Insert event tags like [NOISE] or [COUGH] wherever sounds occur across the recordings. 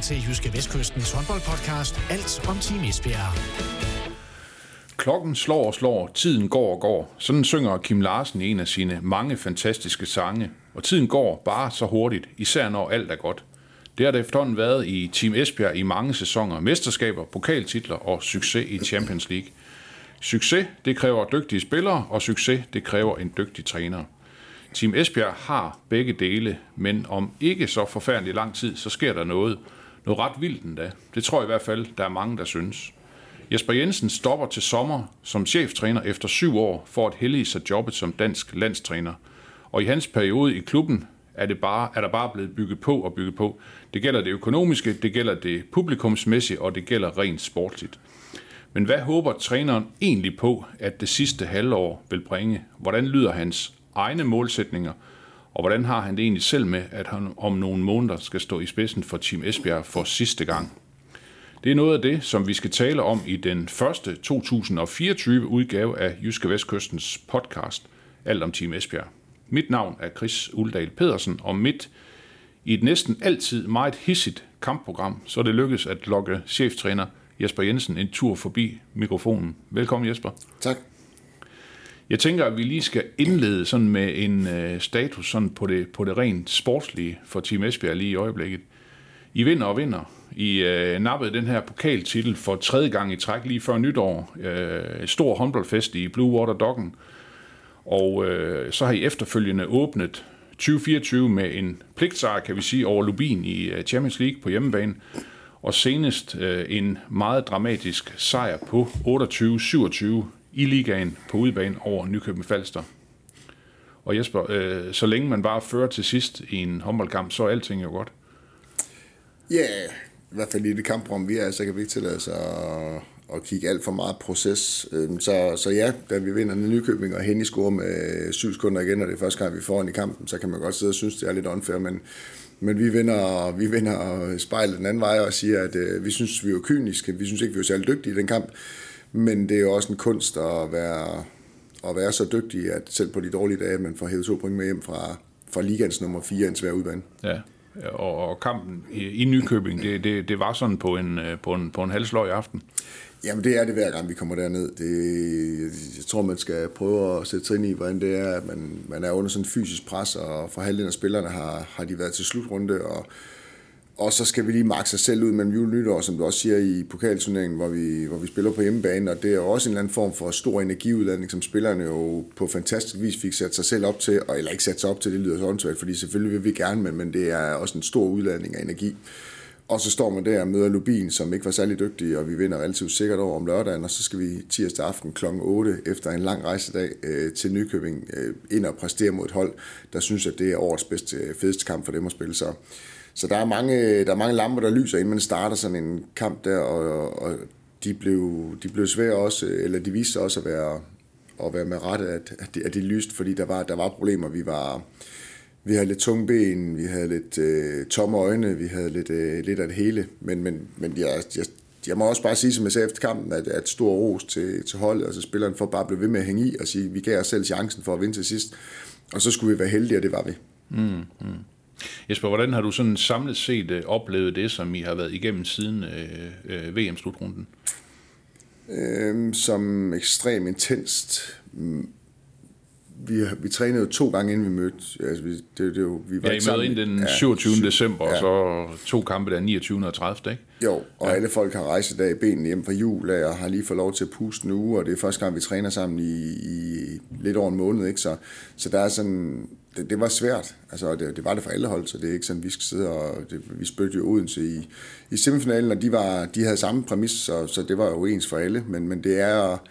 til Jyske Vestkystens håndboldpodcast Alt om Team Esbjerg. Klokken slår og slår, tiden går og går. Sådan synger Kim Larsen i en af sine mange fantastiske sange. Og tiden går bare så hurtigt, især når alt er godt. Det har det efterhånden været i Team Esbjerg i mange sæsoner. Mesterskaber, pokaltitler og succes i Champions League. Succes, det kræver dygtige spillere, og succes, det kræver en dygtig træner. Team Esbjerg har begge dele, men om ikke så forfærdelig lang tid, så sker der noget. Noget ret vildt endda. Det tror jeg i hvert fald, der er mange, der synes. Jesper Jensen stopper til sommer som cheftræner efter syv år for at hellige sig jobbet som dansk landstræner. Og i hans periode i klubben er, det bare, er der bare blevet bygget på og bygget på. Det gælder det økonomiske, det gælder det publikumsmæssige, og det gælder rent sportsligt. Men hvad håber træneren egentlig på, at det sidste halvår vil bringe? Hvordan lyder hans egne målsætninger, og hvordan har han det egentlig selv med, at han om nogle måneder skal stå i spidsen for Team Esbjerg for sidste gang? Det er noget af det, som vi skal tale om i den første 2024 udgave af Jyske Vestkystens podcast, Alt om Team Esbjerg. Mit navn er Chris Uldal Pedersen, og midt i et næsten altid meget hissigt kampprogram, så er det lykkedes at lokke cheftræner Jesper Jensen en tur forbi mikrofonen. Velkommen Jesper. Tak. Jeg tænker, at vi lige skal indlede sådan med en øh, status sådan på, det, på det rent sportslige for Team Esbjerg lige i øjeblikket. I vinder og vinder. I øh, nappede den her pokaltitel for tredje gang i træk lige før nytår. Øh, stor håndboldfest i Blue Water Doggen. Og øh, så har I efterfølgende åbnet 2024 med en pligtsejr, kan vi sige, over Lubin i øh, Champions League på hjemmebane. Og senest øh, en meget dramatisk sejr på 28-27 i ligaen på udebane over Nykøbing Falster. Og Jesper, øh, så længe man bare fører til sidst i en håndboldkamp, så er alting jo godt. Ja, yeah, i hvert fald i det kamprum, vi er, så kan vi ikke tillade os at, at kigge alt for meget proces. Øhm, så, så ja, da vi vinder den Nykøbing, og Henny scorer med syv sekunder igen, og det er første gang, vi får i kampen, så kan man godt sidde og synes, det er lidt unfair, men, men vi vinder, vi vinder spejlet den anden vej og siger, at øh, vi synes, vi er kyniske, vi synes ikke, vi er særlig dygtige i den kamp, men det er jo også en kunst at være, at være så dygtig, at selv på de dårlige dage, man får hævet to point med hjem fra, fra ligans nummer 4 en svær udbane. Ja, og, og kampen i, Nykøbing, det, det, det var sådan på en, øh, på en, på en halvsløg i aften. Jamen det er det hver gang vi kommer derned. Det, jeg tror man skal prøve at sætte sig ind i, hvordan det er, at man, man er under sådan fysisk pres, og for halvdelen af spillerne har, har de været til slutrunde, og og så skal vi lige makse os selv ud mellem jul og nytår, som du også siger i pokalturneringen, hvor vi, hvor vi spiller på hjemmebane, og det er jo også en eller anden form for stor energiudladning, som spillerne jo på fantastisk vis fik sat sig selv op til, og, eller ikke sat sig op til, det lyder så åndssvagt, fordi selvfølgelig vil vi gerne, men, men det er også en stor udladning af energi. Og så står man der og møder Lubin, som ikke var særlig dygtig, og vi vinder relativt sikkert over om lørdagen, og så skal vi tirsdag aften kl. 8 efter en lang rejsedag øh, til Nykøbing øh, ind og præstere mod et hold, der synes, at det er årets bedste, fedeste kamp for dem at spille. Så så der er mange, der er mange lamper, der lyser, inden man starter sådan en kamp der, og, og de, blev, de blev svære også, eller de viste sig også at være, at være med rette, at, at, de, at de lyste, fordi der var, der var problemer. Vi var, vi havde lidt tunge ben, vi havde lidt øh, tomme øjne, vi havde lidt, øh, lidt af det hele. Men, men, men jeg, jeg, jeg må også bare sige, som jeg sagde efter kampen, at, at stor ros til, til holdet, altså spilleren for bare at blive ved med at hænge i og sige, vi gav os selv chancen for at vinde til sidst. Og så skulle vi være heldige, og det var vi. Mm, mm. Jesper, hvordan har du sådan samlet set øh, oplevet det, som I har været igennem siden øh, øh, VM-slutrunden? Øhm, som ekstremt intenst. Mm, vi, vi trænede jo to gange, inden vi mødte. Altså, vi, det, det, vi var ja, I mødte ind den 27. Ja, december, ja. og så to kampe der 29. og 30. Ikke? Jo, og ja. alle folk har rejst dag i benene hjem fra jul, og har lige fået lov til at puste nu, og det er første gang, vi træner sammen i, i lidt over en måned. Ikke? Så, så der er sådan, det, det var svært. Altså, det, det var det for alle hold, så det er ikke sådan, vi skal sidde og... Det, vi spøgte jo Odense i, i semifinalen, og de, var, de havde samme præmis, så, så det var jo ens for alle. Men, men det er...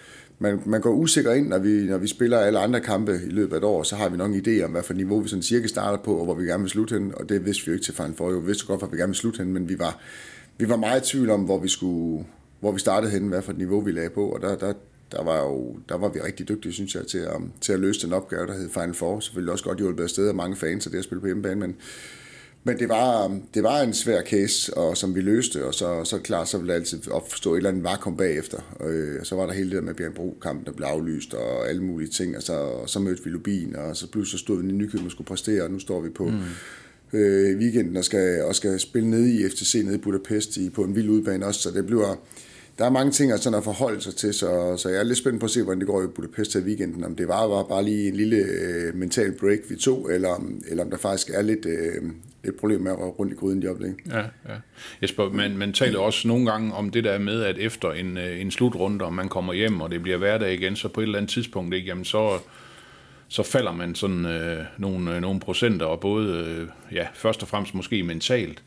Man, man går usikker ind, når vi, når vi spiller alle andre kampe i løbet af et år, så har vi nok en idé om, hvad for niveau vi sådan cirka starter på, og hvor vi gerne vil slutte hen, og det vidste vi jo ikke til Final for. Vi vidste godt, hvor vi gerne vil slutte hen, men vi var, vi var meget i tvivl om, hvor vi skulle, hvor vi startede hen, hvad for et niveau vi lagde på, og der, der, der var, jo, der var vi rigtig dygtige, synes jeg, til at, til at løse den opgave, der hed Final Four. Selvfølgelig også godt hjulpet afsted af mange fans af det at spille på hjemmebane, men, men det var, det var en svær case, og som vi løste, og så, så klart, så ville det altid opstå et eller andet vakuum bagefter. Og, øh, så var der hele det der med Bjergbro-kampen, der blev aflyst, og alle mulige ting, og så, og så mødte vi Lubin, og så pludselig stod vi i Nykøbing og skulle præstere, og nu står vi på, mm. øh, weekenden og skal, og skal spille ned i FTC nede i Budapest i, på en vild udbane også, så det bliver, der er mange ting at, sådan at forholde sig til, så, så jeg er lidt spændt på at se, hvordan det går i Budapest i weekenden. Om det var, var bare lige en lille øh, mental break, vi tog, eller, om, eller om der faktisk er lidt, øh, lidt problem med at røre rundt i gryden i øjeblikket. Ja, ja. Jesper, man, man taler også nogle gange om det der med, at efter en, øh, en slutrunde, og man kommer hjem, og det bliver hverdag igen, så på et eller andet tidspunkt, ikke, jamen så, så falder man sådan øh, nogle, øh, nogle procenter, og både, øh, ja, først og fremmest måske mentalt.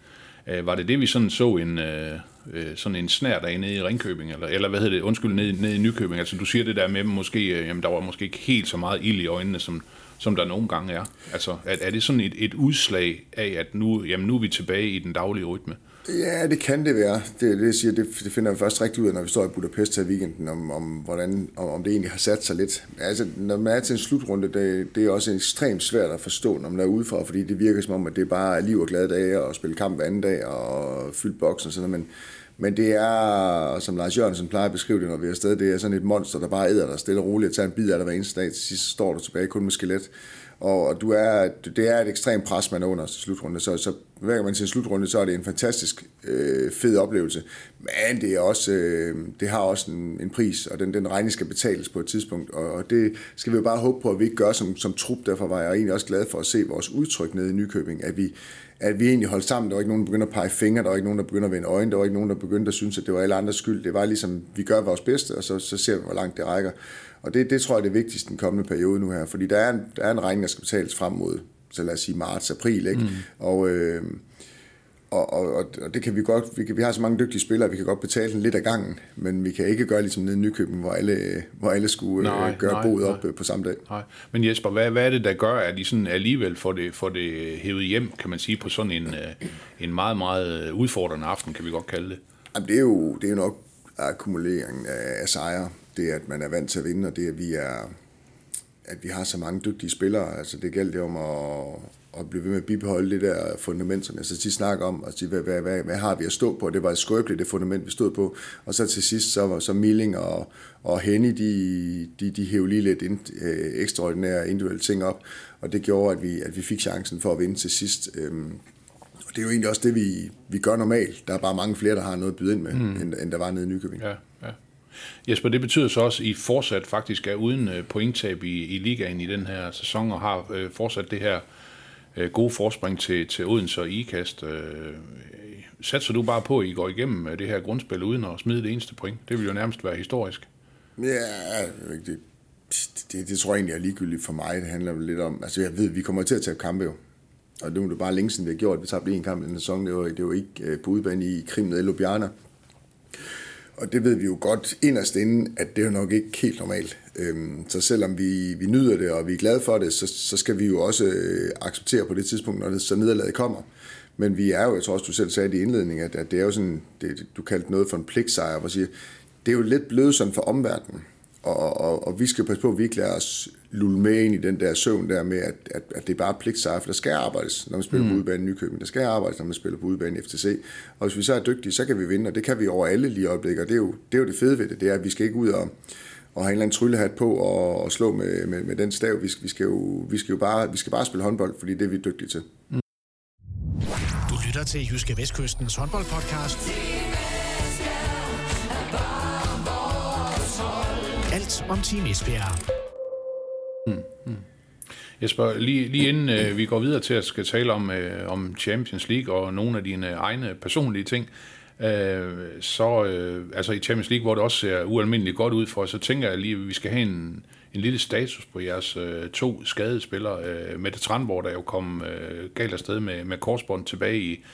Øh, var det det, vi sådan så en, øh, øh, sådan en snær der nede i Ringkøbing, eller, eller hvad hedder det, undskyld, nede, nede i Nykøbing? Altså du siger det der med, måske, øh, jamen der var måske ikke helt så meget ild i øjnene, som, som der nogle gange er. Altså er, er det sådan et, et udslag af, at nu, jamen, nu er vi tilbage i den daglige rytme? Ja, det kan det være. Det, det, siger, det, det finder vi først rigtig ud af, når vi står i Budapest til weekenden, om, om, hvordan, om, om det egentlig har sat sig lidt. Altså, når man er til en slutrunde, det, det er også ekstremt svært at forstå, når man er udefra, fordi det virker som om, at det bare er liv og glade dage, og spille kamp hver anden dag, og fylde boksen og sådan noget. Men, men det er, som Lars Jørgensen plejer at beskrive det, når vi er afsted, det er sådan et monster, der bare æder dig stille og roligt og tager en bid af dig hver eneste dag. Til sidst står du tilbage kun med skelet. Og du er, det er et ekstremt pres, man er under til slutrunde. Så, så hver man ser slutrunde, så er det en fantastisk øh, fed oplevelse. Men det, er også, øh, det har også en, en pris, og den, den regning skal betales på et tidspunkt. Og, og det skal vi jo bare håbe på, at vi ikke gør som, som trup. Derfor var jeg egentlig også glad for at se vores udtryk nede i Nykøbing, at vi, at vi egentlig holdt sammen. Der var ikke nogen, der begyndte at pege fingre, der var ikke nogen, der begyndte at vende øjne, der var ikke nogen, der begyndte at synes, at det var alle andres skyld. Det var ligesom, vi gør vores bedste, og så, så ser vi, hvor langt det rækker. Og det, det tror jeg er det vigtigste den kommende periode nu her, fordi der er en, der er en regning, der skal betales frem mod, så lad os sige marts, april, ikke? Mm. Og, øh, og, og, og, det kan vi godt, vi, kan, vi har så mange dygtige spillere, vi kan godt betale den lidt af gangen, men vi kan ikke gøre ligesom nede i Nykøben, hvor alle, hvor alle skulle øh, nej, gøre nej, boet op nej. Øh, på samme dag. Nej. Men Jesper, hvad, hvad er det, der gør, at de sådan alligevel får det, får det hævet hjem, kan man sige, på sådan en, øh, en meget, meget udfordrende aften, kan vi godt kalde det? Jamen, det er jo, det er jo nok akkumuleringen af, af sejre. Det er, at man er vant til at vinde, og det er, at vi er at vi har så mange dygtige spillere. Altså, det gælder om at, at blive ved med at bibeholde det der fundament, som jeg så tit snakker om, og sige, hvad, hvad, hvad, hvad har vi at stå på? Det var et skrøbeligt, det fundament, vi stod på. Og så til sidst, så var så Milling og, og Henny, de, de, de hævde lige lidt ind, øh, ekstraordinære individuelle ting op, og det gjorde, at vi, at vi fik chancen for at vinde til sidst. Øhm, og det er jo egentlig også det, vi, vi gør normalt. Der er bare mange flere, der har noget at byde ind med, mm. end, end der var nede i Nykøbing. Ja. Jesper, det betyder så også, at I fortsat faktisk er uden øh, pointtab i, i ligaen i den her sæson, og har øh, fortsat det her øh, gode forspring til, til Odense og IKAST. Øh, satser du bare på, at I går igennem øh, det her grundspil uden at smide det eneste point? Det vil jo nærmest være historisk. Ja, det, det, det tror jeg egentlig er ligegyldigt for mig. Det handler lidt om, altså jeg ved, vi kommer til at tage kampe jo. Og det er jo bare længe siden, vi har gjort. Vi tabte en kamp i den sæson. Det var, det var ikke øh, på udbanen i Krim nede i Ljubljana. Og det ved vi jo godt inderst inden, at det er jo nok ikke helt normalt. Øhm, så selvom vi, vi nyder det, og vi er glade for det, så, så skal vi jo også øh, acceptere på det tidspunkt, når det så nederlaget kommer. Men vi er jo, jeg tror også, du selv sagde det i indledningen, at, at det er jo sådan, det, du kaldte noget for en pligtsejr, hvor siger, det er jo lidt blødsomt sådan for omverdenen. Og, og, og vi skal passe på, at vi ikke lader os lulle med ind i den der søvn der med, at, at, at det er bare pligtsejr, for der skal arbejdes, når man spiller mm. på udebane i Nykøbing. Der skal arbejdes, når man spiller på udebane i FTC. Og hvis vi så er dygtige, så kan vi vinde, og det kan vi over alle lige øjeblikker. Det er jo det, er jo det fede ved det, det er, at vi skal ikke ud og, og have en eller anden tryllehat på og, og slå med, med, med den stav. Vi skal, vi, skal jo, vi, skal jo bare, vi skal bare spille håndbold, fordi det er vi dygtige til. Mm. Du lytter til Jyske Vestkystens håndboldpodcast. Alt om Team Esbjerg. Mm, mm. Jesper, lige, lige inden øh, vi går videre til at skal tale om, øh, om Champions League og nogle af dine egne personlige ting, øh, så øh, altså i Champions League, hvor det også ser ualmindeligt godt ud for, så tænker jeg lige, at vi skal have en, en lille status på jeres øh, to skadespillere. Øh, Mette Tranborg, der jo kom øh, galt afsted med, med korsbånd tilbage i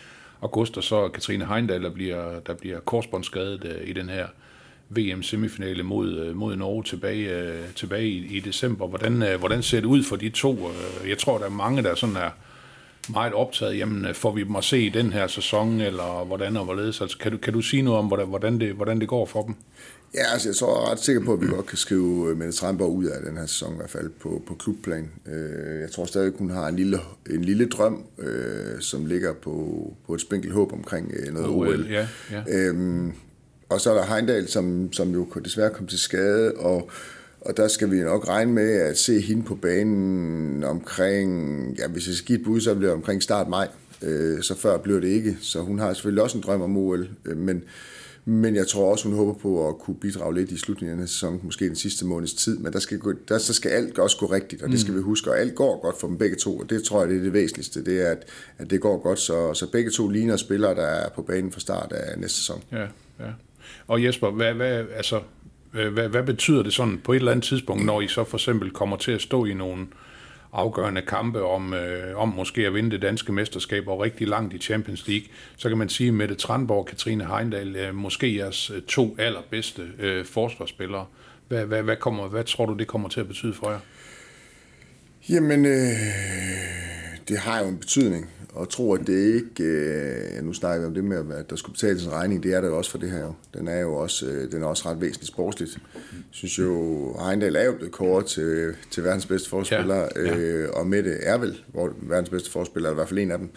august, og så Katrine Heindal, der bliver, der bliver korsbåndsskadet øh, i den her VM-semifinale mod, øh, mod Norge tilbage, øh, tilbage i, i december. Hvordan, øh, hvordan ser det ud for de to? Jeg tror, der er mange, der sådan er meget optaget. Jamen, får vi dem at se i den her sæson, eller hvordan og hvorledes? Altså, kan, du, kan du sige noget om, hvordan det, hvordan det går for dem? Ja, altså jeg tror, jeg er ret sikker på, at vi godt kan skrive Mette Strandborg ud af den her sæson, i hvert fald på, på klubplan. Jeg tror stadig, hun har en lille, en lille drøm, som ligger på, på et spinkelt håb omkring noget OL. OL. Ja, ja. Øhm, og så er der Heindal, som, som jo desværre kom til skade, og, og der skal vi nok regne med at se hende på banen omkring, ja, hvis jeg skal give et bud, så bliver det omkring start maj. Øh, så før bliver det ikke, så hun har selvfølgelig også en drøm om OL, øh, men, men jeg tror også, hun håber på at kunne bidrage lidt i slutningen af sæsonen, måske den sidste måneds tid, men der skal, gå, der, så skal alt også gå rigtigt, og det skal mm. vi huske, og alt går godt for dem begge to, og det tror jeg, det er det væsentligste, det er, at, at det går godt, så, så begge to ligner spillere, der er på banen fra start af næste sæson. Ja, ja. Og Jesper, hvad, hvad, altså, øh, hvad, hvad betyder det sådan på et eller andet tidspunkt, når I så for eksempel kommer til at stå i nogle afgørende kampe om, øh, om måske at vinde det danske mesterskab og rigtig langt i Champions League, så kan man sige, at Mette Tranborg og Katrine Heindal øh, måske jeres øh, to allerbedste øh, forsvarsspillere. Hvad, hvad, hvad, kommer, hvad tror du, det kommer til at betyde for jer? Jamen, øh, det har jo en betydning og tro, at det ikke... Øh, nu snakker vi om det med, at der skulle betales en regning. Det er der også for det her jo. Den er jo også, øh, den er også ret væsentligt sportsligt. Jeg synes jo, Heindal er jo blevet kåret til, til verdens bedste forspiller, ja, ja. Øh, og Mette er vel hvor verdens bedste forspiller, i hvert fald en af dem.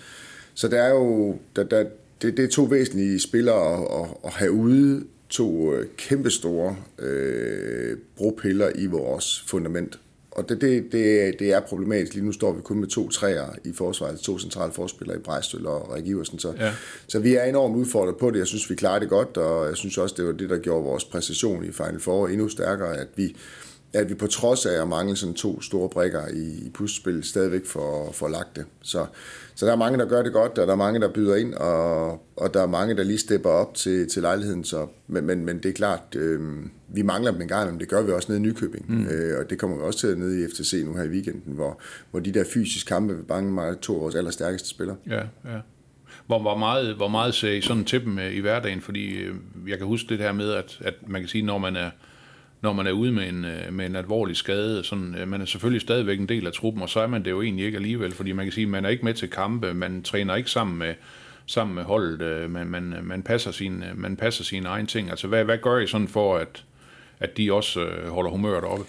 Så der er jo... Der, der, det, det er to væsentlige spillere at, at, at have ude to øh, kæmpestore øh, bropiller i vores fundament og det, det, det, det er problematisk. Lige nu står vi kun med to træer i forsvaret, to centrale forspillere i Brejstøl og Rik Iversen. Så, ja. så vi er enormt udfordret på det. Jeg synes, vi klarer det godt, og jeg synes også, det var det, der gjorde vores præstation i Final Four endnu stærkere, at vi, at vi på trods af at mangle sådan to store brækker i, i puslespil, stadigvæk får, får lagt det. Så, så der er mange, der gør det godt, og der er mange, der byder ind, og, og der er mange, der lige stepper op til, til lejligheden. Så, men, men, men det er klart, øh, vi mangler dem en gang, men det gør vi også nede i Nykøbing. Mm. Øh, og det kommer vi også til nede i FTC nu her i weekenden, hvor, hvor de der fysiske kampe vil bange mig to af vores allerstærkeste spillere. Ja, ja. Hvor, hvor, meget, hvor meget ser I sådan til dem øh, i hverdagen? Fordi øh, jeg kan huske det her med, at, at man kan sige, når man er når man er ude med en, øh, med en alvorlig skade. Sådan, øh, man er selvfølgelig stadigvæk en del af truppen, og så er man det jo egentlig ikke alligevel, fordi man kan sige, at man er ikke med til kampe, man træner ikke sammen med, sammen med holdet, øh, man, man, man, passer sin, man passer sine egne ting. Altså, hvad, hvad gør I sådan for, at, at de også holder humøret oppe?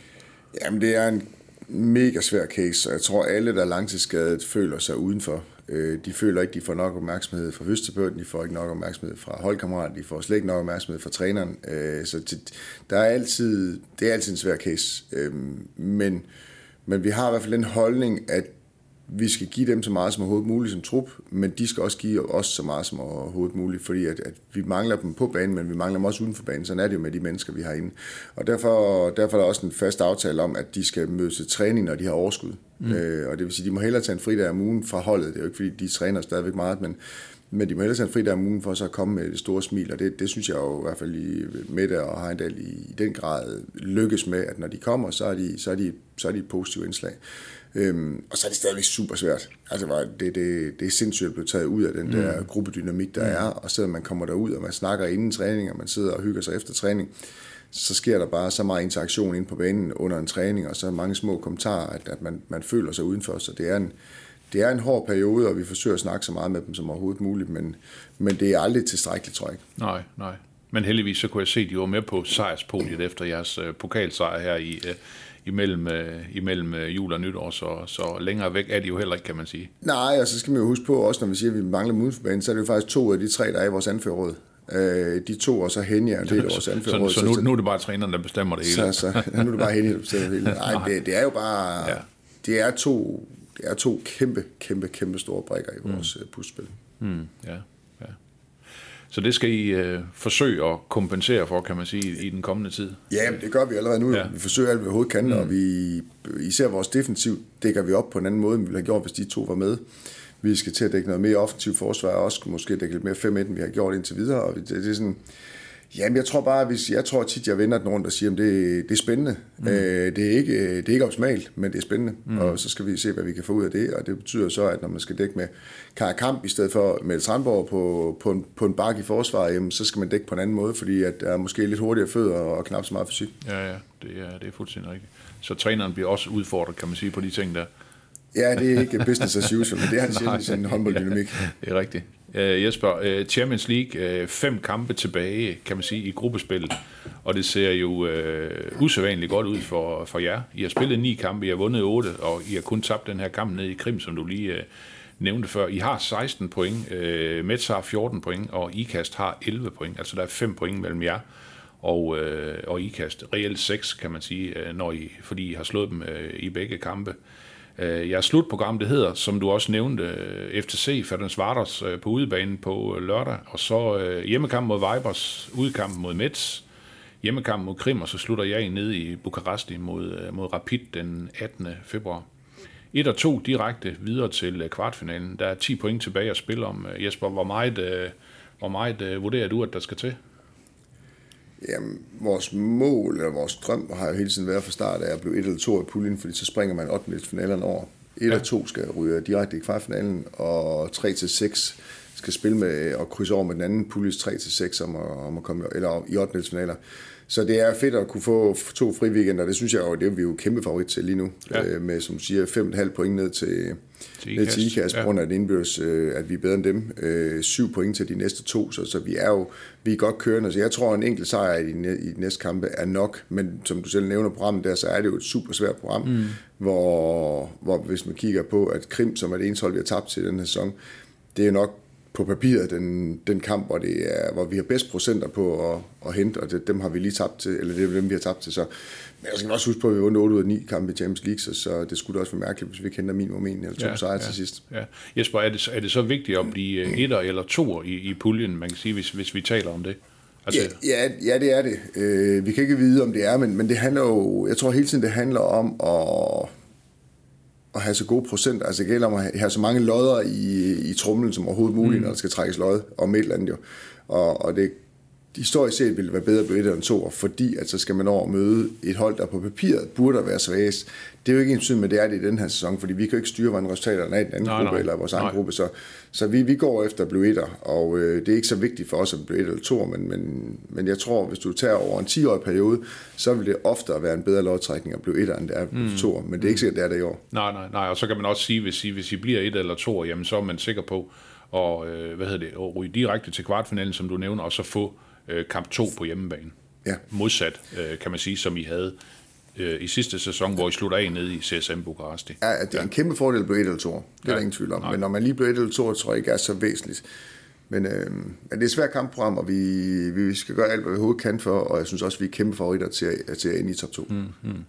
Jamen, det er en mega svær case, og jeg tror, alle, der er langtidsskadet, føler sig udenfor. Øh, de føler ikke, de får nok opmærksomhed fra fysioterapeuten, de får ikke nok opmærksomhed fra holdkammeraten, de får slet ikke nok opmærksomhed fra træneren. Øh, så der er altid, det er altid en svær case. Øh, men, men vi har i hvert fald den holdning, at vi skal give dem så meget som overhovedet muligt som trup, men de skal også give os så meget som overhovedet muligt, fordi at, at vi mangler dem på banen, men vi mangler dem også uden for banen. Sådan er det jo med de mennesker, vi har inde. Og derfor, derfor er der også en fast aftale om, at de skal møde til træning, når de har overskud. Mm. Øh, og det vil sige, at de må hellere tage en fridag om ugen fra holdet. Det er jo ikke, fordi de træner stadigvæk meget, men, men de må hellere tage en fridag om ugen for så at komme med det store smil, og det, det synes jeg jo i hvert fald i Mette og Heindal i, i den grad lykkes med, at når de kommer, så er de, så er de, så er de et positivt indslag. Øhm, og så er det stadigvæk super svært. Altså, det, det, det er sindssygt at blive taget ud af den mm. der gruppedynamik, der mm. er, og så man kommer derud, og man snakker inden træning, og man sidder og hygger sig efter træning, så sker der bare så meget interaktion ind på banen under en træning, og så mange små kommentarer, at, at man, man føler sig udenfor, så det er en, det er en hård periode, og vi forsøger at snakke så meget med dem som overhovedet muligt, men, men det er aldrig tilstrækkeligt, tror jeg ikke. Nej, nej. Men heldigvis så kunne jeg se, at de var med på sejrspodiet efter jeres uh, pokalsejr her i, uh, imellem, uh, imellem uh, jul og nytår, så, så længere væk er de jo heller ikke, kan man sige. Nej, og så skal man jo huske på, også når vi siger, at vi mangler dem så er det jo faktisk to af de tre, der er i vores anførråd. Øh, de to, og så Henja, det er vores [LAUGHS] anfører. Så, så, nu, nu er det bare træneren, der bestemmer det hele? Så, så nu er det bare Henja, der bestemmer det hele. [LAUGHS] Nej, det, det er jo bare... Ja. Det er to, det er to kæmpe, kæmpe, kæmpe store brækker i vores mm. puslespil. Mm, ja, ja. Så det skal I øh, forsøge at kompensere for, kan man sige, i den kommende tid? Ja, det gør vi allerede nu. Ja. Vi forsøger alt, hvad vi overhovedet kan, mm. og vi, især vores defensiv dækker vi op på en anden måde, end vi ville have gjort, hvis de to var med. Vi skal til at dække noget mere offensivt forsvar, og også måske dække lidt mere 5 end vi har gjort indtil videre. Og det, det er sådan, Jamen, jeg tror bare, hvis jeg tror tit, jeg vender den rundt og siger, at det, det er spændende. Mm. Øh, det, er ikke, det er ikke optimalt, men det er spændende. Mm. Og så skal vi se, hvad vi kan få ud af det. Og det betyder så, at når man skal dække med Kamp i stedet for med Strandborg på, på, en, på en bakke i forsvaret, jamen, så skal man dække på en anden måde, fordi at der er måske lidt hurtigere fødder og knap så meget fysik. Ja, ja, det er, det er fuldstændig rigtigt. Så træneren bliver også udfordret, kan man sige, på de ting der. Ja, det er ikke business as usual, men det er han sjældent i sin håndbolddynamik. det er rigtigt øh, Jesper, Øh, Champions League, øh, fem kampe tilbage, kan man sige, i gruppespillet, og det ser jo øh, usædvanligt godt ud for, for jer. I har spillet ni kampe, I har vundet otte, og I har kun tabt den her kamp ned i Krim, som du lige øh, nævnte før. I har 16 point, øh, Mets har 14 point, og IKAST har 11 point, altså der er 5 point mellem jer og, øh, og IKAST. Reelt 6, kan man sige, øh, når I, fordi I har slået dem øh, i begge kampe. Øh, Øh, jeres slutprogram, det hedder, som du også nævnte, øh, FTC, Ferdinand Vardas øh, på udebanen på øh, lørdag, og så øh, hjemmekamp mod Vibers, udkamp mod Mets, hjemmekamp mod Krim, og så slutter jeg ned i Bukaresti mod, øh, mod Rapid den 18. februar. 1 og 2 direkte videre til øh, kvartfinalen. Der er 10 point tilbage at spille om. Øh, Jesper, hvor meget, øh, hvor meget øh, vurderer du, at der skal til? Jamen, vores mål, eller vores drøm, har jo hele tiden været fra start af at blive 1 eller 2 i puljen, fordi så springer man 8. finalen over. 1 ja. og 2 skal ryge direkte i kvartfinalen, og 3 til 6 skal spille med og krydse over med den anden puljes 3 til 6 om at, om at komme eller i 8. finaler. Så det er fedt at kunne få to fri weekender. Det synes jeg jo, det er vi jo kæmpe favorit til lige nu. Ja. Øh, med, som siger, 5,5 point ned til, til ned til IKAS, ja. grund af indbyrdes, øh, at vi er bedre end dem. Øh, 7 point til de næste to, så, så vi er jo vi er godt kørende. Så jeg tror, en enkelt sejr i, i de næste kampe er nok. Men som du selv nævner programmet der, så er det jo et super svært program, mm. hvor, hvor hvis man kigger på, at Krim, som er det eneste hold, vi har tabt til den her sæson, det er nok på papiret den, den kamp, hvor, det er, hvor vi har bedst procenter på at, at hente, og det, dem har vi lige tabt til, eller det er dem, vi har tabt til. Så, men jeg skal også huske på, at vi vundet 8 ud af 9 kampe i Champions League, så, så det skulle da også være mærkeligt, hvis vi kender minimum en eller to ja, sejre ja, til sidst. Ja. Jesper, er det, er det så vigtigt at blive øh, etter eller toer i, i puljen, man kan sige, hvis, hvis vi taler om det? Altså... Ja, ja, ja, det er det. Øh, vi kan ikke vide, om det er, men, men det handler jo, jeg tror hele tiden, det handler om at at have så gode procenter. Altså det gælder om at have så mange lodder i, i trumlen som overhovedet muligt, mm. når der skal trækkes lod om et eller andet jo. Og, og det historisk set ville det være bedre at blive et eller to, fordi at så skal man over og møde et hold, der på papiret burde være svagest. Det er jo ikke en syn, men det er det i den her sæson, fordi vi kan jo ikke styre, hvordan resultaterne er i den anden nej, gruppe nej. eller vores egen nej. gruppe. Så, så vi, vi går efter at blive etter, og øh, det er ikke så vigtigt for os at blive et eller to, men, men, men jeg tror, hvis du tager over en 10-årig periode, så vil det oftere være en bedre lodtrækning at blive etter, end det er mm. to. Men det er ikke sikkert, det er det i år. Nej, nej, nej, og så kan man også sige, hvis I, hvis I bliver et eller to, jamen så er man sikker på at, øh, hvad hedder det, at ryge direkte til kvartfinalen, som du nævner, og så få øh, kamp 2 på hjemmebane. Ja. Modsat, øh, kan man sige, som I havde øh, i sidste sæson, hvor I slutter af nede i CSM Bukaresti. Ja, det er ja. en kæmpe fordel at blive 1 eller 2. Det er ja. der ingen tvivl om. Nej. Men når man lige bliver 1 eller 2, tror jeg ikke er så væsentligt. Men øh, ja, det er et svært kampprogram, og vi, vi skal gøre alt, hvad vi overhovedet kan for, og jeg synes også, vi er kæmpe favoritter til, til at ind i top 2. Mm, mm.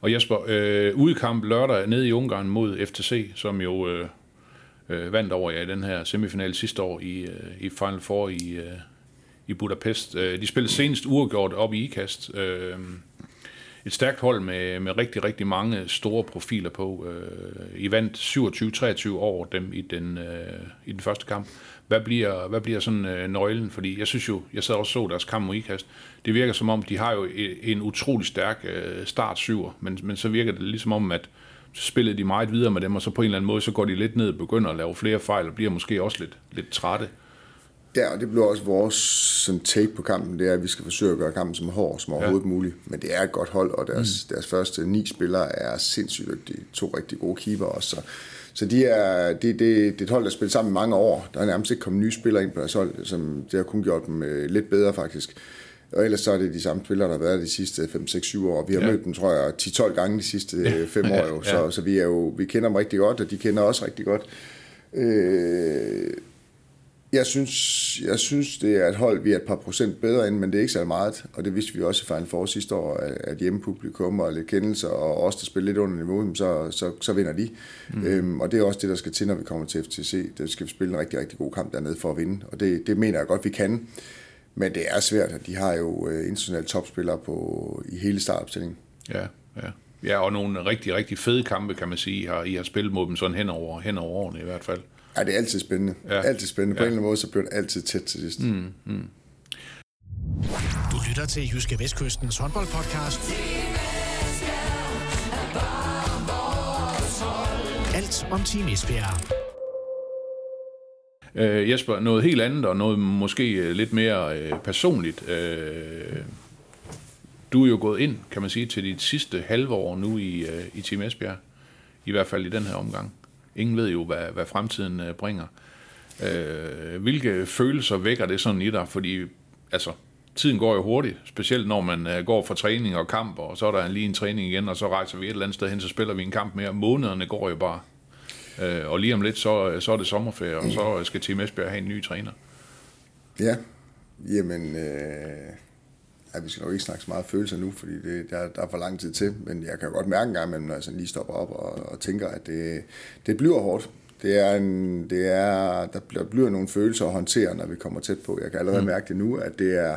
Og Jesper, øh, udkamp lørdag nede i Ungarn mod FTC, som jo øh, øh, vandt over jer i den her semifinal sidste år i, øh, i Final Four i, øh, i Budapest. Øh, de spillede senest uafgjort op i IKAST. Øh, et stærkt hold med, med rigtig, rigtig mange store profiler på. Øh, I vandt 27-23 over dem i den, øh, i den første kamp. Hvad bliver, hvad bliver sådan øh, nøglen? Fordi jeg synes jo, jeg sad også så deres kamp mod IKAST. Det virker som om, de har jo e, en utrolig stærk øh, start syver, men, men så virker det ligesom om, at så spillede de meget videre med dem, og så på en eller anden måde, så går de lidt ned og begynder at lave flere fejl, og bliver måske også lidt, lidt trætte. Ja, og det bliver også vores sådan, take på kampen, det er, at vi skal forsøge at gøre kampen som hård som overhovedet ja. muligt. Men det er et godt hold, og deres, mm. deres første ni spillere er sindssygt dygtige. To rigtig gode keeper også. Så, så de er, det, det, det er et hold, der spiller sammen i mange år. Der er nærmest ikke kommet nye spillere ind på deres hold, som det har kun gjort dem øh, lidt bedre faktisk. Og ellers så er det de samme spillere, der har været de sidste 5-6-7 år. Vi har ja. mødt dem, tror jeg, 10-12 gange de sidste 5 [LAUGHS] år. Jo. Så, ja. så vi, er jo, vi kender dem rigtig godt, og de kender os rigtig godt. Øh, jeg synes, jeg synes, det er et hold, vi er et par procent bedre end, men det er ikke så meget. Og det vidste vi også i Final Four sidste år, at hjemmepublikum og lidt kendelser, og os, der spiller lidt under niveau, så, så, så vinder de. Mm. Øhm, og det er også det, der skal til, når vi kommer til FTC. Der skal vi spille en rigtig, rigtig god kamp dernede for at vinde. Og det, det mener jeg godt, vi kan. Men det er svært, de har jo øh, internationale topspillere på, i hele startopstillingen. Ja, ja. Ja, og nogle rigtig, rigtig fede kampe, kan man sige. I har, I har spillet mod dem sådan hen over, hen over årene i hvert fald. Ja, det er altid spændende. Ja. Altid spændende. På ja. en eller anden måde, så bliver det altid tæt til sidst. Mm, mm. Du lytter til Jyske Vestkystens håndboldpodcast. Alt om Team Esbjerg. Uh, Jesper, noget helt andet, og noget måske øh, lidt mere uh, personligt. Uh, du er jo gået ind, kan man sige, til dit sidste halve år nu i, uh, i Team Esbjerg. I hvert fald i den her omgang. Ingen ved jo, hvad, hvad fremtiden øh, bringer. Øh, hvilke følelser vækker det sådan i dig? Fordi altså, tiden går jo hurtigt, specielt når man øh, går fra træning og kamp, og så er der lige en træning igen, og så rejser vi et eller andet sted hen, så spiller vi en kamp mere. Månederne går jo bare. Øh, og lige om lidt, så, øh, så er det sommerferie, og så skal Team Esbjerg have en ny træner. Ja, jamen... Øh at vi skal nok ikke snakke så meget følelser nu, fordi det, der, der er for lang tid til, men jeg kan godt mærke en gang imellem, når jeg sådan lige stopper op og, og tænker, at det, det bliver hårdt. Det er en, det er, der bliver, bliver nogle følelser at håndtere, når vi kommer tæt på. Jeg kan allerede mm. mærke det nu, at det er,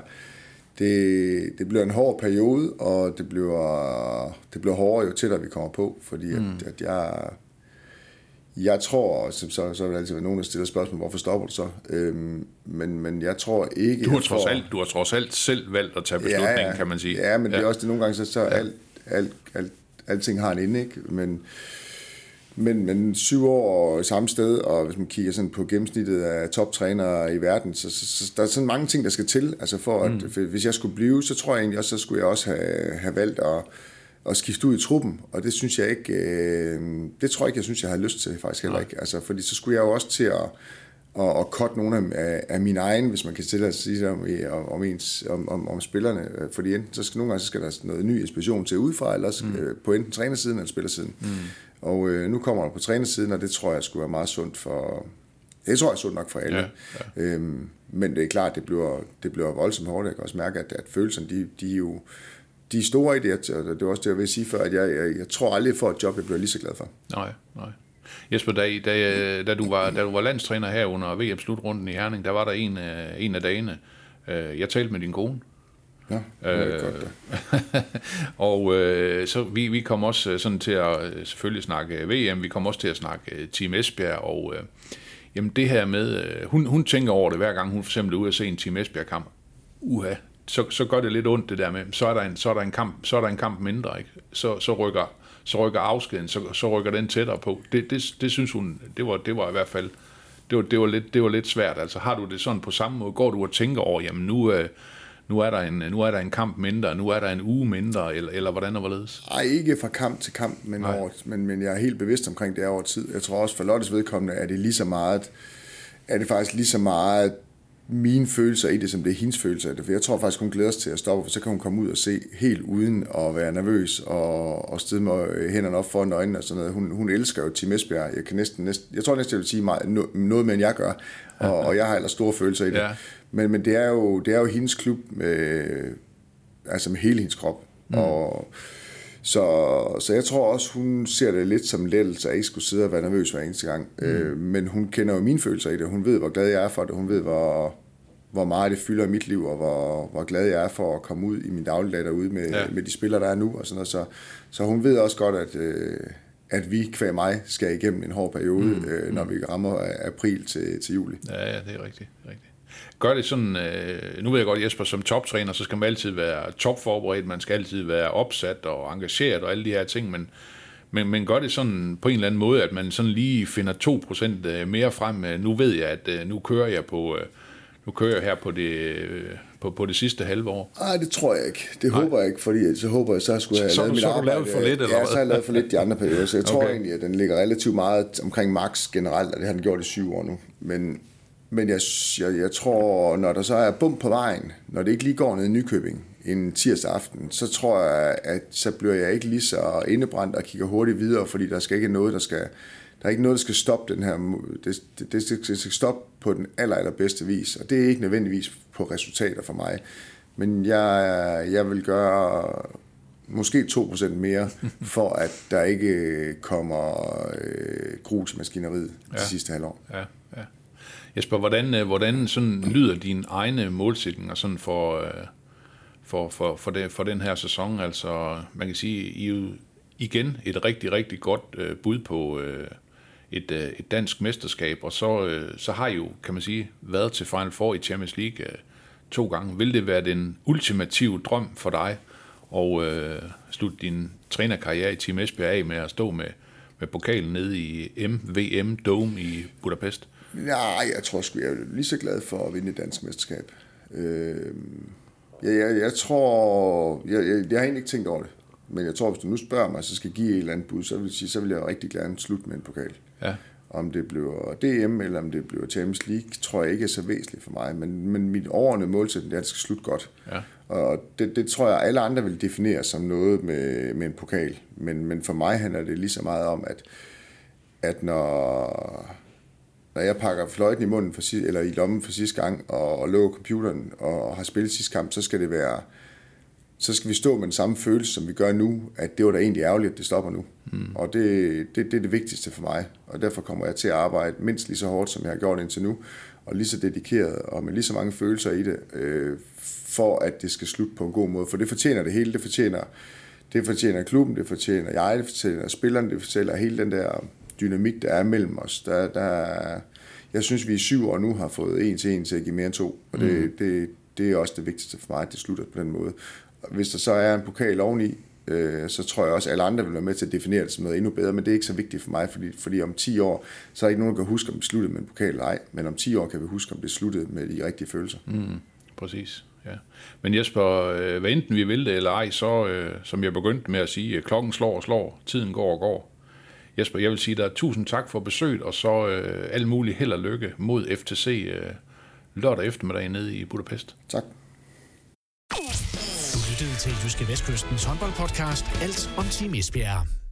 det, det bliver en hård periode, og det bliver, det bliver hårdere jo tættere vi kommer på, fordi at, mm. at jeg, jeg tror, så, så, så vil der altid være nogen, der stiller spørgsmål, hvorfor stopper du så? Øhm, men, men jeg tror ikke... Du har, trods alt, du har trods alt selv valgt at tage beslutningen, ja, ja, kan man sige. Ja, men ja. det er også det nogle gange, så, så ja. alt, alt, alt, alting har en ende, ikke? Men, men, men syv år samme sted, og hvis man kigger sådan på gennemsnittet af toptrænere i verden, så, så, så der er sådan mange ting, der skal til. Altså for at, mm. hvis jeg skulle blive, så tror jeg egentlig også, så skulle jeg også have, have valgt at, at skifte ud i truppen, og det synes jeg ikke, øh, det tror jeg ikke, jeg synes, jeg har lyst til faktisk heller ikke. Altså, fordi så skulle jeg jo også til at, at, at cut nogle af, af mine egne, hvis man kan stille sig det om, om, ens, om, om, om spillerne. Fordi enten, så skal, nogle gange så skal der noget ny inspiration til udefra, eller også, mm. på enten trænersiden eller spillersiden. Mm. Og øh, nu kommer der på trænersiden, og det tror jeg skulle være meget sundt for... Det tror jeg er sundt nok for alle. Ja, ja. Øhm, men det er klart, det bliver, det bliver voldsomt hårdt. Jeg kan også mærke, at, at følelserne, de, de er jo de store i det, og det er også det, jeg vil sige før, at jeg, jeg, jeg tror aldrig, for et job, jeg bliver lige så glad for. Nej, nej. Jesper, da, da, da, du var, da du var landstræner her under VM-slutrunden i Herning, der var der en, øh, en af dagene, øh, jeg talte med din kone, Ja, det er øh, godt da. [LAUGHS] og øh, så vi, vi kom også sådan til at selvfølgelig snakke VM, vi kom også til at snakke Team Esbjerg, og øh, jamen det her med, øh, hun, hun tænker over det hver gang hun for eksempel er ude at se en Team Esbjerg-kamp. Uha, så, så gør det lidt ondt det der med, så er der en, så er der en, kamp, så er der en kamp mindre, ikke? Så, så rykker så rykker afskeden, så, så rykker den tættere på. Det, det, det synes hun, det var, det var i hvert fald, det var, det, var lidt, det var lidt svært. Altså har du det sådan på samme måde, går du og tænker over, jamen nu, øh, nu er der en, nu er der en kamp mindre, nu er der en uge mindre, eller, eller hvordan og hvorledes? Nej, ikke fra kamp til kamp, men, over, men, men jeg er helt bevidst omkring det over tid. Jeg tror også for Lottes vedkommende, er det lige så meget, er det faktisk lige så meget mine følelser i det, som det er hendes følelser i det. For jeg tror faktisk, hun glæder sig til at stoppe, for så kan hun komme ud og se helt uden at være nervøs og, og stede med hænderne op foran øjnene og sådan noget. Hun, hun elsker jo Tim Esbjerg. Jeg, kan næsten, næsten, jeg tror næsten, jeg vil sige meget, noget mere, end jeg gør. Og, og jeg har ellers store følelser i det. Ja. Men, men det, er jo, det er jo hendes klub, med, altså med hele hendes krop. Mm. Og, så, så jeg tror også, hun ser det lidt som lettelse, at jeg ikke skulle sidde og være nervøs hver eneste gang. Mm. Øh, men hun kender jo mine følelser i det. Hun ved, hvor glad jeg er for det. Hun ved, hvor, hvor meget det fylder i mit liv, og hvor, hvor glad jeg er for at komme ud i min dagligdag derude med, ja. med de spillere, der er nu. Og sådan noget. Så, så hun ved også godt, at, øh, at vi, kvæg mig, skal igennem en hård periode, mm. øh, når mm. vi rammer april til, til juli. Ja, ja, det er rigtigt. rigtigt gør det sådan, øh, nu ved jeg godt, Jesper, som toptræner, så skal man altid være topforberedt, man skal altid være opsat og engageret og alle de her ting, men, men, men gør det sådan på en eller anden måde, at man sådan lige finder 2% øh, mere frem. Øh, nu ved jeg, at øh, nu kører jeg på, nu kører jeg her på det, på, på det sidste halve år. Nej, det tror jeg ikke. Det Nej. håber jeg ikke, fordi så håber jeg, så skulle jeg så, have lavet så, mit så arbejde. for lidt, eller Ja, så har jeg lavet for lidt de andre perioder, så jeg okay. tror egentlig, at den ligger relativt meget omkring max generelt, og det har den gjort i syv år nu. Men, men jeg, jeg, jeg tror, når der så er bum på vejen, når det ikke lige går ned i Nykøbing en tirsdag aften, så tror jeg, at så bliver jeg ikke lige så indebrændt og kigger hurtigt videre, fordi der skal ikke noget, der skal, der er ikke noget, der skal stoppe den her, det, det, det, skal, det skal stoppe på den aller, allerbedste vis, og det er ikke nødvendigvis på resultater for mig, men jeg, jeg vil gøre måske 2% mere, [LAUGHS] for at der ikke kommer øh, grus i maskineriet ja. de sidste halvår. Ja. Jesper, hvordan, øh, hvordan sådan lyder dine egne målsætninger sådan for, øh, for, for, for, det, for den her sæson? Altså, man kan sige, I er igen et rigtig, rigtig godt øh, bud på øh, et, et dansk mesterskab, og så, så har I jo, kan man sige, været til Final Four i Champions League to gange. Vil det være den ultimative drøm for dig og øh, slutte din trænerkarriere i Team Esbjerg af med at stå med, med pokalen nede i MVM Dome i Budapest? Nej, jeg tror sgu, jeg er lige så glad for at vinde et dansk mesterskab. Øh, jeg, jeg, jeg tror, jeg, jeg, jeg har egentlig ikke tænkt over det, men jeg tror, hvis du nu spørger mig, så skal give et eller andet bud, så vil, sige, så vil jeg rigtig gerne slutte med en pokal. Ja. Om det bliver DM, eller om det bliver Champions League, tror jeg ikke er så væsentligt for mig, men, men mit overordnede målsætning er, at det skal slutte godt. Ja. Og det, det tror jeg, alle andre vil definere som noget med, med en pokal, men, men for mig handler det lige så meget om, at, at når når jeg pakker fløjten i munden for, eller i lommen for sidste gang, og, og lukker computeren og har spillet sidste kamp, så skal det være så skal vi stå med den samme følelse, som vi gør nu, at det var da egentlig ærgerligt, at det stopper nu. Mm. Og det, det, det er det vigtigste for mig, og derfor kommer jeg til at arbejde mindst lige så hårdt, som jeg har gjort indtil nu, og lige så dedikeret, og med lige så mange følelser i det, øh, for at det skal slutte på en god måde. For det fortjener det hele, det fortjener, det fortjener klubben, det fortjener jeg, det fortjener spillerne, det fortæller hele den der dynamik, der er mellem os. Der, der, jeg synes, vi i syv år nu har fået en til en til at give mere end to, og det, mm. det, det er også det vigtigste for mig, at det slutter på den måde. Hvis der så er en pokal oveni, øh, så tror jeg også, at alle andre vil være med til at definere det som noget endnu bedre, men det er ikke så vigtigt for mig, fordi, fordi om 10 år, så er ikke nogen, der kan huske, om det sluttede med en pokal eller ej, men om 10 år kan vi huske, om det sluttede med de rigtige følelser. Mm, præcis, ja. Men Jesper, øh, hvad enten vi vil det eller ej, så øh, som jeg begyndte med at sige, klokken slår og slår, tiden går og går. Jesper, jeg vil sige dig tusind tak for besøget, og så øh, alt muligt held og lykke mod FTC øh, lørdag eftermiddag nede i Budapest. Tak. Du lyttede til Jyske Vestkystens håndboldpodcast Alt om Team Esbjerg.